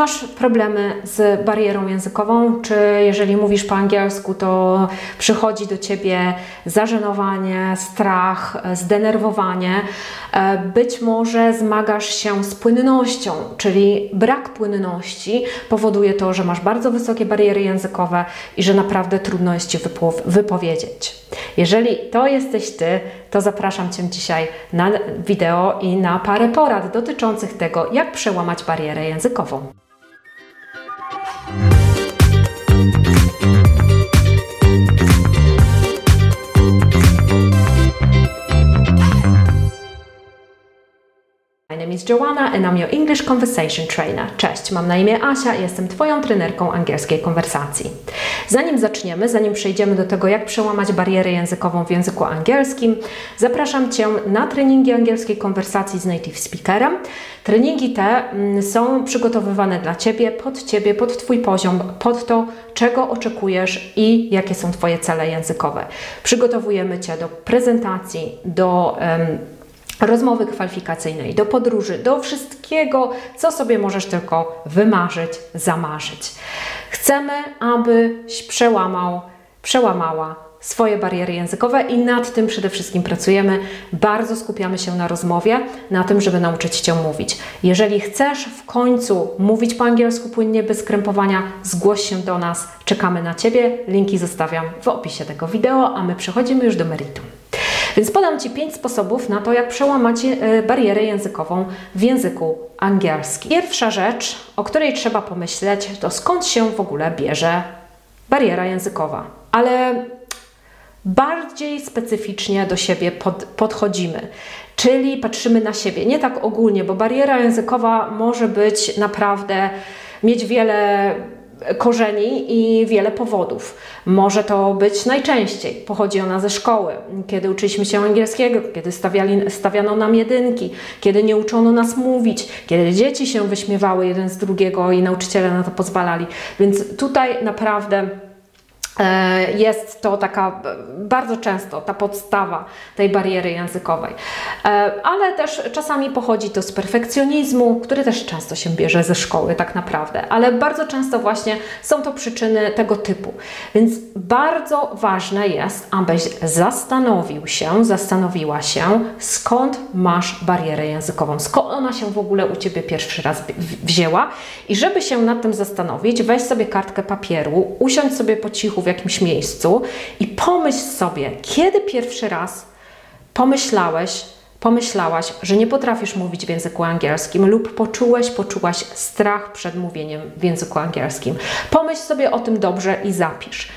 masz problemy z barierą językową? Czy jeżeli mówisz po angielsku, to przychodzi do ciebie zażenowanie, strach, zdenerwowanie? E, być może zmagasz się z płynnością, czyli brak płynności powoduje to, że masz bardzo wysokie bariery językowe i że naprawdę trudno jest ci wypowiedzieć. Jeżeli to jesteś ty, to zapraszam cię dzisiaj na wideo i na parę porad dotyczących tego, jak przełamać barierę językową. My name is Joanna and I'm your English Conversation Trainer. Cześć, mam na imię Asia i jestem Twoją trenerką angielskiej konwersacji. Zanim zaczniemy, zanim przejdziemy do tego, jak przełamać barierę językową w języku angielskim, zapraszam Cię na treningi angielskiej konwersacji z native speakerem. Treningi te mm, są przygotowywane dla Ciebie, pod Ciebie, pod Twój poziom, pod to, czego oczekujesz i jakie są Twoje cele językowe. Przygotowujemy Cię do prezentacji, do um, rozmowy kwalifikacyjnej, do podróży, do wszystkiego, co sobie możesz tylko wymarzyć, zamarzyć. Chcemy, abyś przełamał, przełamała swoje bariery językowe i nad tym przede wszystkim pracujemy. Bardzo skupiamy się na rozmowie, na tym, żeby nauczyć Cię mówić. Jeżeli chcesz w końcu mówić po angielsku płynnie, bez krępowania, zgłoś się do nas, czekamy na Ciebie. Linki zostawiam w opisie tego wideo, a my przechodzimy już do meritum. Więc podam Ci pięć sposobów na to, jak przełamać e, barierę językową w języku angielskim. Pierwsza rzecz, o której trzeba pomyśleć, to skąd się w ogóle bierze bariera językowa. Ale bardziej specyficznie do siebie pod, podchodzimy, czyli patrzymy na siebie, nie tak ogólnie, bo bariera językowa może być naprawdę, mieć wiele korzeni i wiele powodów. Może to być najczęściej, pochodzi ona ze szkoły, kiedy uczyliśmy się angielskiego, kiedy stawiali, stawiano nam jedynki, kiedy nie uczono nas mówić, kiedy dzieci się wyśmiewały jeden z drugiego i nauczyciele na to pozwalali. Więc tutaj naprawdę jest to taka bardzo często ta podstawa tej bariery językowej. E, ale też czasami pochodzi to z perfekcjonizmu, który też często się bierze ze szkoły, tak naprawdę. Ale bardzo często właśnie są to przyczyny tego typu. Więc bardzo ważne jest, abyś zastanowił się, zastanowiła się, skąd masz barierę językową, skąd ona się w ogóle u ciebie pierwszy raz wzięła. I żeby się nad tym zastanowić, weź sobie kartkę papieru, usiądź sobie po cichu w jakimś miejscu i pomyśl sobie, kiedy pierwszy raz pomyślałeś, pomyślałaś, że nie potrafisz mówić w języku angielskim lub poczułeś, poczułaś strach przed mówieniem w języku angielskim. Pomyśl sobie o tym dobrze i zapisz.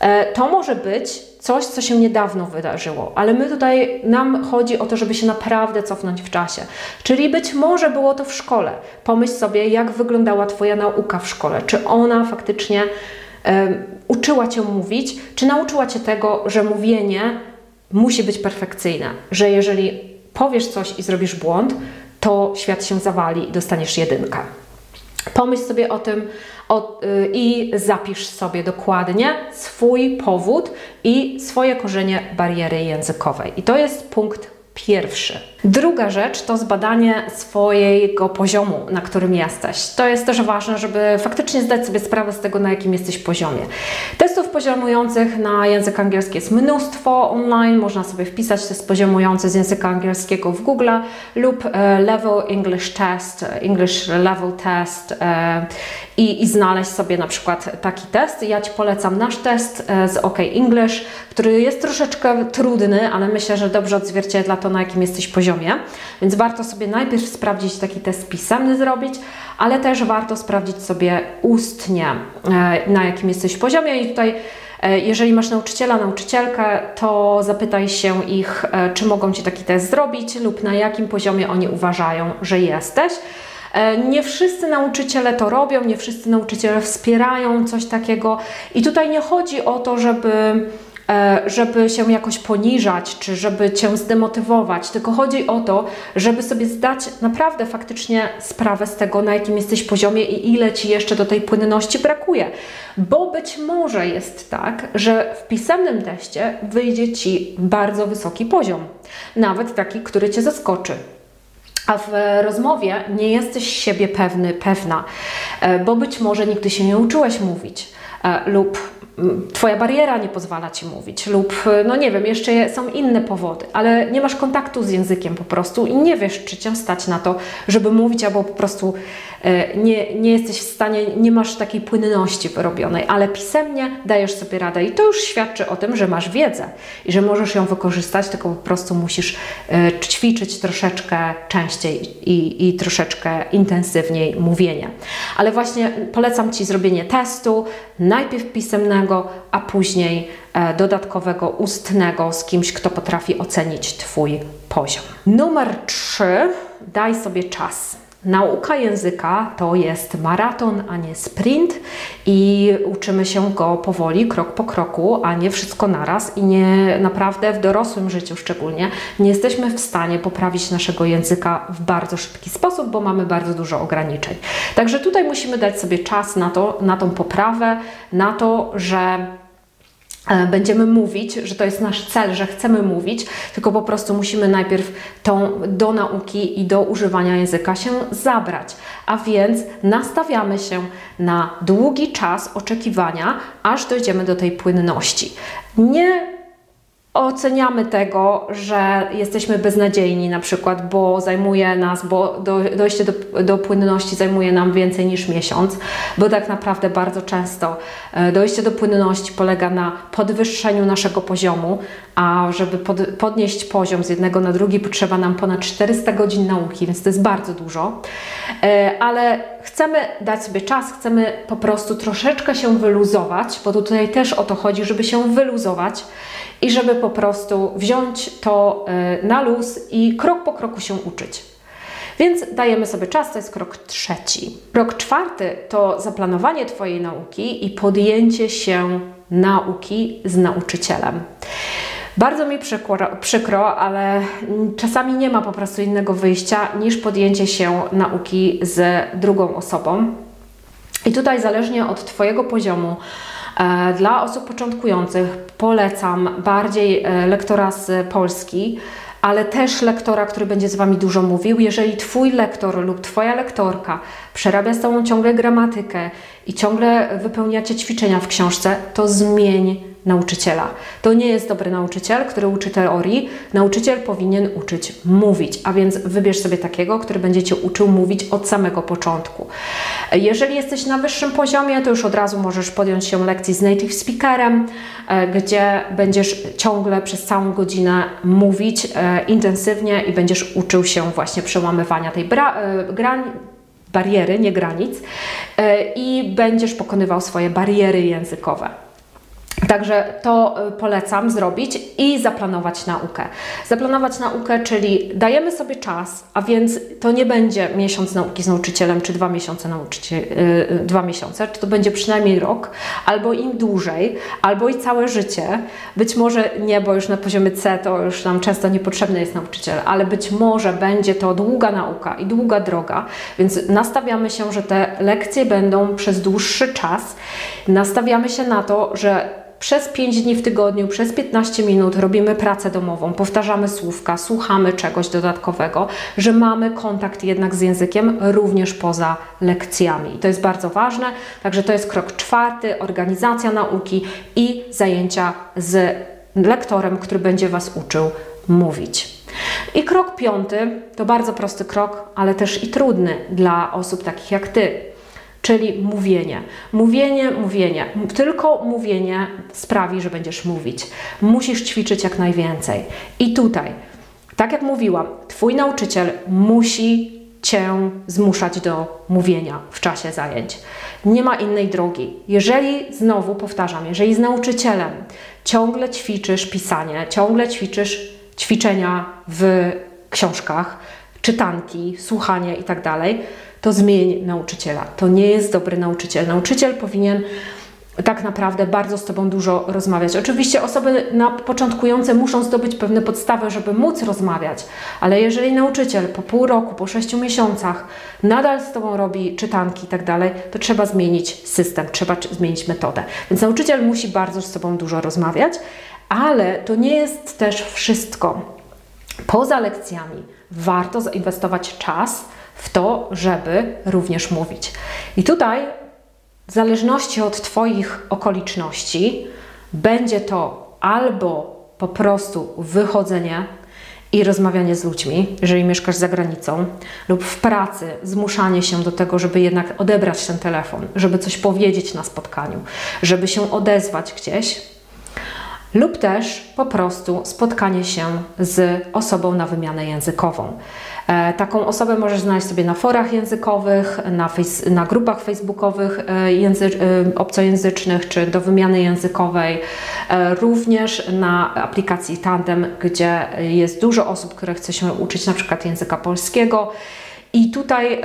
E, to może być coś, co się niedawno wydarzyło, ale my tutaj, nam chodzi o to, żeby się naprawdę cofnąć w czasie. Czyli być może było to w szkole. Pomyśl sobie, jak wyglądała Twoja nauka w szkole. Czy ona faktycznie uczyła Cię mówić, czy nauczyła Cię tego, że mówienie musi być perfekcyjne, że jeżeli powiesz coś i zrobisz błąd, to świat się zawali i dostaniesz jedynkę. Pomyśl sobie o tym o, y, i zapisz sobie dokładnie swój powód i swoje korzenie bariery językowej. I to jest punkt pierwszy. Druga rzecz to zbadanie swojego poziomu, na którym jesteś. To jest też ważne, żeby faktycznie zdać sobie sprawę z tego, na jakim jesteś poziomie. Testów poziomujących na język angielski jest mnóstwo online. Można sobie wpisać test poziomujący z języka angielskiego w Google lub e, Level English Test, English Level Test e, i, i znaleźć sobie na przykład taki test. Ja Ci polecam nasz test e, z OK English, który jest troszeczkę trudny, ale myślę, że dobrze odzwierciedla to, na jakim jesteś poziomie. Więc warto sobie najpierw sprawdzić taki test pisemny zrobić, ale też warto sprawdzić sobie ustnie, e, na jakim jesteś poziomie. I tutaj e, jeżeli masz nauczyciela, nauczycielkę, to zapytaj się ich, czy mogą Ci taki test zrobić lub na jakim poziomie oni uważają, że jesteś. E, nie wszyscy nauczyciele to robią, nie wszyscy nauczyciele wspierają coś takiego i tutaj nie chodzi o to, żeby e, żeby się jakoś poniżać, czy żeby cię zdemotywować, tylko chodzi o to, żeby sobie zdać naprawdę faktycznie sprawę z tego, na jakim jesteś poziomie i ile ci jeszcze do tej płynności brakuje. Bo być może jest tak, że w pisemnym teście wyjdzie ci bardzo wysoki poziom, nawet taki, który cię zaskoczy a w rozmowie nie jesteś siebie pewny, pewna. bo być może nigdy się nie uczyłeś mówić lub Twoja bariera nie pozwala ci mówić, lub no nie wiem, jeszcze są inne powody, ale nie masz kontaktu z językiem po prostu i nie wiesz, czy cię stać na to, żeby mówić, albo po prostu e, nie, nie jesteś w stanie, nie masz takiej płynności wyrobionej, ale pisemnie dajesz sobie radę i to już świadczy o tym, że masz wiedzę i że możesz ją wykorzystać, tylko po prostu musisz e, ćwiczyć troszeczkę częściej i, i troszeczkę intensywniej mówienie. Ale właśnie polecam Ci zrobienie testu, najpierw pisemnego, a później e, dodatkowego ustnego z kimś, kto potrafi ocenić Twój poziom. Numer 3. Daj sobie czas. Nauka języka to jest maraton, a nie sprint i uczymy się go powoli, krok po kroku, a nie wszystko naraz i nie naprawdę w dorosłym życiu szczególnie nie jesteśmy w stanie poprawić naszego języka w bardzo szybki sposób, bo mamy bardzo dużo ograniczeń. Także tutaj musimy dać sobie czas na to, na tą poprawę, na to, że będziemy mówić, że to jest nasz cel, że chcemy mówić, tylko po prostu musimy najpierw tą, do nauki i do używania języka się zabrać. A więc nastawiamy się na długi czas oczekiwania, aż dojdziemy do tej płynności. Nie oceniamy tego, że jesteśmy beznadziejni na przykład, bo zajmuje nas, bo do, dojście do, do płynności zajmuje nam więcej niż miesiąc, bo tak naprawdę bardzo często e, dojście do płynności polega na podwyższeniu naszego poziomu, a żeby pod, podnieść poziom z jednego na drugi potrzeba nam ponad 400 godzin nauki, więc to jest bardzo dużo, e, ale chcemy dać sobie czas, chcemy po prostu troszeczkę się wyluzować, bo tutaj też o to chodzi, żeby się wyluzować, i żeby po prostu wziąć to y, na luz i krok po kroku się uczyć. Więc dajemy sobie czas, to jest krok trzeci. Krok czwarty to zaplanowanie Twojej nauki i podjęcie się nauki z nauczycielem. Bardzo mi przykro, przykro, ale czasami nie ma po prostu innego wyjścia niż podjęcie się nauki z drugą osobą. I tutaj zależnie od Twojego poziomu, E, dla osób początkujących polecam bardziej e, lektora z Polski, ale też lektora, który będzie z Wami dużo mówił. Jeżeli Twój lektor lub Twoja lektorka przerabia z Tobą ciągle gramatykę i ciągle wypełniacie ćwiczenia w książce, to zmień nauczyciela. To nie jest dobry nauczyciel, który uczy teorii. Nauczyciel powinien uczyć mówić, a więc wybierz sobie takiego, który będzie Cię uczył mówić od samego początku. Jeżeli jesteś na wyższym poziomie, to już od razu możesz podjąć się lekcji z native speakerem, e, gdzie będziesz ciągle przez całą godzinę mówić e, intensywnie i będziesz uczył się właśnie przełamywania tej e, granicy bariery, nie granic, i będziesz pokonywał swoje bariery językowe. Także to y, polecam zrobić i zaplanować naukę. Zaplanować naukę, czyli dajemy sobie czas, a więc to nie będzie miesiąc nauki z nauczycielem, czy dwa miesiące nauczyciel, yy, dwa miesiące, czy to będzie przynajmniej rok, albo im dłużej, albo i całe życie. Być może nie, bo już na poziomie C to już nam często niepotrzebny jest nauczyciel, ale być może będzie to długa nauka i długa droga, więc nastawiamy się, że te lekcje będą przez dłuższy czas. Nastawiamy się na to, że przez 5 dni w tygodniu, przez 15 minut robimy pracę domową, powtarzamy słówka, słuchamy czegoś dodatkowego, że mamy kontakt jednak z językiem również poza lekcjami. I to jest bardzo ważne. Także to jest krok czwarty, organizacja nauki i zajęcia z lektorem, który będzie Was uczył mówić. I krok piąty to bardzo prosty krok, ale też i trudny dla osób takich jak Ty czyli mówienie. Mówienie, mówienie. Tylko mówienie sprawi, że będziesz mówić. Musisz ćwiczyć jak najwięcej. I tutaj, tak jak mówiłam, Twój nauczyciel musi Cię zmuszać do mówienia w czasie zajęć. Nie ma innej drogi. Jeżeli, znowu powtarzam, jeżeli z nauczycielem ciągle ćwiczysz pisanie, ciągle ćwiczysz ćwiczenia w książkach, czytanki, słuchanie itd., tak to zmień nauczyciela. To nie jest dobry nauczyciel. Nauczyciel powinien tak naprawdę bardzo z Tobą dużo rozmawiać. Oczywiście osoby na początkujące muszą zdobyć pewne podstawy, żeby móc rozmawiać, ale jeżeli nauczyciel po pół roku, po sześciu miesiącach nadal z Tobą robi czytanki i tak dalej, to trzeba zmienić system, trzeba zmienić metodę. Więc nauczyciel musi bardzo z Tobą dużo rozmawiać, ale to nie jest też wszystko. Poza lekcjami warto zainwestować czas w to, żeby również mówić. I tutaj, w zależności od Twoich okoliczności, będzie to albo po prostu wychodzenie i rozmawianie z ludźmi, jeżeli mieszkasz za granicą, lub w pracy zmuszanie się do tego, żeby jednak odebrać ten telefon, żeby coś powiedzieć na spotkaniu, żeby się odezwać gdzieś, lub też po prostu spotkanie się z osobą na wymianę językową. E, taką osobę możesz znaleźć sobie na forach językowych, na, face, na grupach facebookowych e, języ, e, obcojęzycznych czy do wymiany językowej, również na aplikacji Tandem, gdzie jest dużo osób, które chce się uczyć na przykład języka polskiego. I tutaj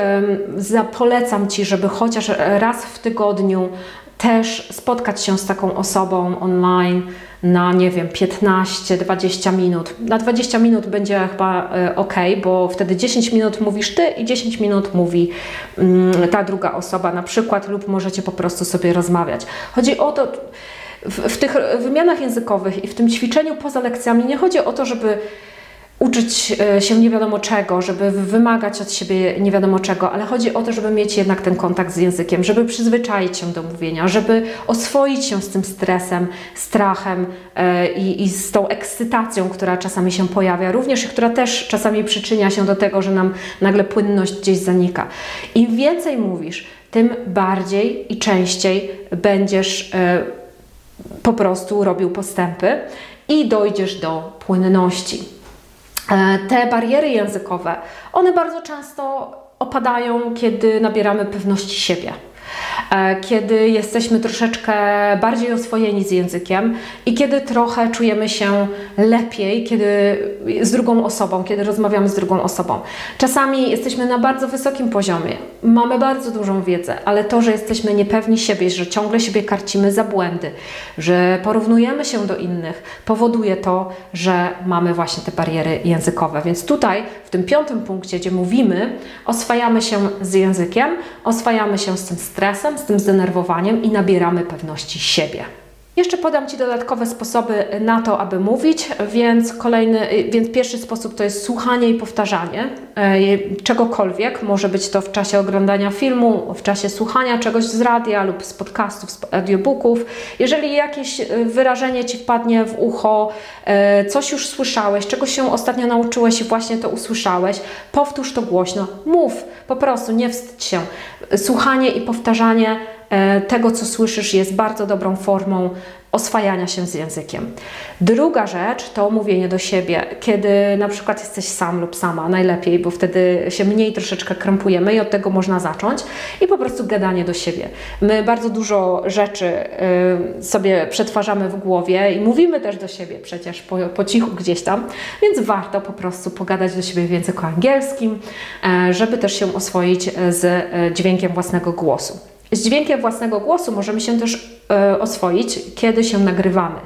polecam Ci, żeby chociaż raz w tygodniu też spotkać się z taką osobą online na, nie wiem, 15-20 minut. Na 20 minut będzie chyba e, ok, bo wtedy 10 minut mówisz ty i 10 minut mówi mm, ta druga osoba na przykład, lub możecie po prostu sobie rozmawiać. Chodzi o to, w, w tych wymianach językowych i w tym ćwiczeniu poza lekcjami nie chodzi o to, żeby uczyć e, się nie wiadomo czego, żeby wymagać od siebie nie wiadomo czego, ale chodzi o to, żeby mieć jednak ten kontakt z językiem, żeby przyzwyczaić się do mówienia, żeby oswoić się z tym stresem, strachem e, i, i z tą ekscytacją, która czasami się pojawia, również która też czasami przyczynia się do tego, że nam nagle płynność gdzieś zanika. Im więcej mówisz, tym bardziej i częściej będziesz e, po prostu robił postępy i dojdziesz do płynności. E, te bariery językowe, one bardzo często opadają, kiedy nabieramy pewności siebie. E, kiedy jesteśmy troszeczkę bardziej oswojeni z językiem i kiedy trochę czujemy się lepiej, kiedy z drugą osobą, kiedy rozmawiamy z drugą osobą. Czasami jesteśmy na bardzo wysokim poziomie, mamy bardzo dużą wiedzę, ale to, że jesteśmy niepewni siebie, że ciągle siebie karcimy za błędy, że porównujemy się do innych, powoduje to, że mamy właśnie te bariery językowe. Więc tutaj, w tym piątym punkcie, gdzie mówimy, oswajamy się z językiem, oswajamy się z tym stresem, z tym zdenerwowaniem i nabieramy pewności siebie. Jeszcze podam Ci dodatkowe sposoby na to, aby mówić, więc kolejny, więc pierwszy sposób to jest słuchanie i powtarzanie czegokolwiek. Może być to w czasie oglądania filmu, w czasie słuchania czegoś z radia lub z podcastów, z audiobooków. Jeżeli jakieś e, wyrażenie Ci wpadnie w ucho, e, coś już słyszałeś, czegoś się ostatnio nauczyłeś i właśnie to usłyszałeś, powtórz to głośno, mów, po prostu nie wstydź się. Słuchanie i powtarzanie E, tego, co słyszysz, jest bardzo dobrą formą oswajania się z językiem. Druga rzecz to mówienie do siebie, kiedy na przykład jesteś sam lub sama, najlepiej, bo wtedy się mniej troszeczkę krępujemy i od tego można zacząć i po prostu gadanie do siebie. My bardzo dużo rzeczy y, sobie przetwarzamy w głowie i mówimy też do siebie przecież po, po cichu gdzieś tam, więc warto po prostu pogadać do siebie w języku angielskim, y, żeby też się oswoić z y, dźwiękiem własnego głosu. Z dźwiękiem własnego głosu możemy się też e, oswoić, kiedy się nagrywamy.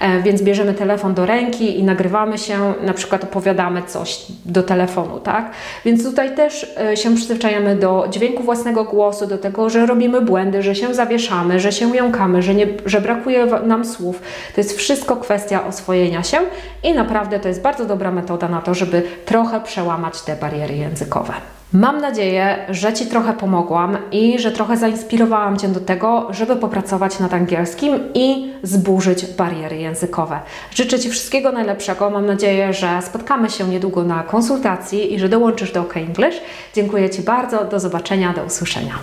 E, więc bierzemy telefon do ręki i nagrywamy się, na przykład opowiadamy coś do telefonu, tak? Więc tutaj też e, się przyzwyczajamy do dźwięku własnego głosu, do tego, że robimy błędy, że się zawieszamy, że się jąkamy, że, nie, że brakuje nam słów. To jest wszystko kwestia oswojenia się i naprawdę to jest bardzo dobra metoda na to, żeby trochę przełamać te bariery językowe. Mam nadzieję, że Ci trochę pomogłam i że trochę zainspirowałam Cię do tego, żeby popracować nad angielskim i zburzyć bariery językowe. Życzę Ci wszystkiego najlepszego. Mam nadzieję, że spotkamy się niedługo na konsultacji i że dołączysz do OK English. Dziękuję Ci bardzo. Do zobaczenia, do usłyszenia.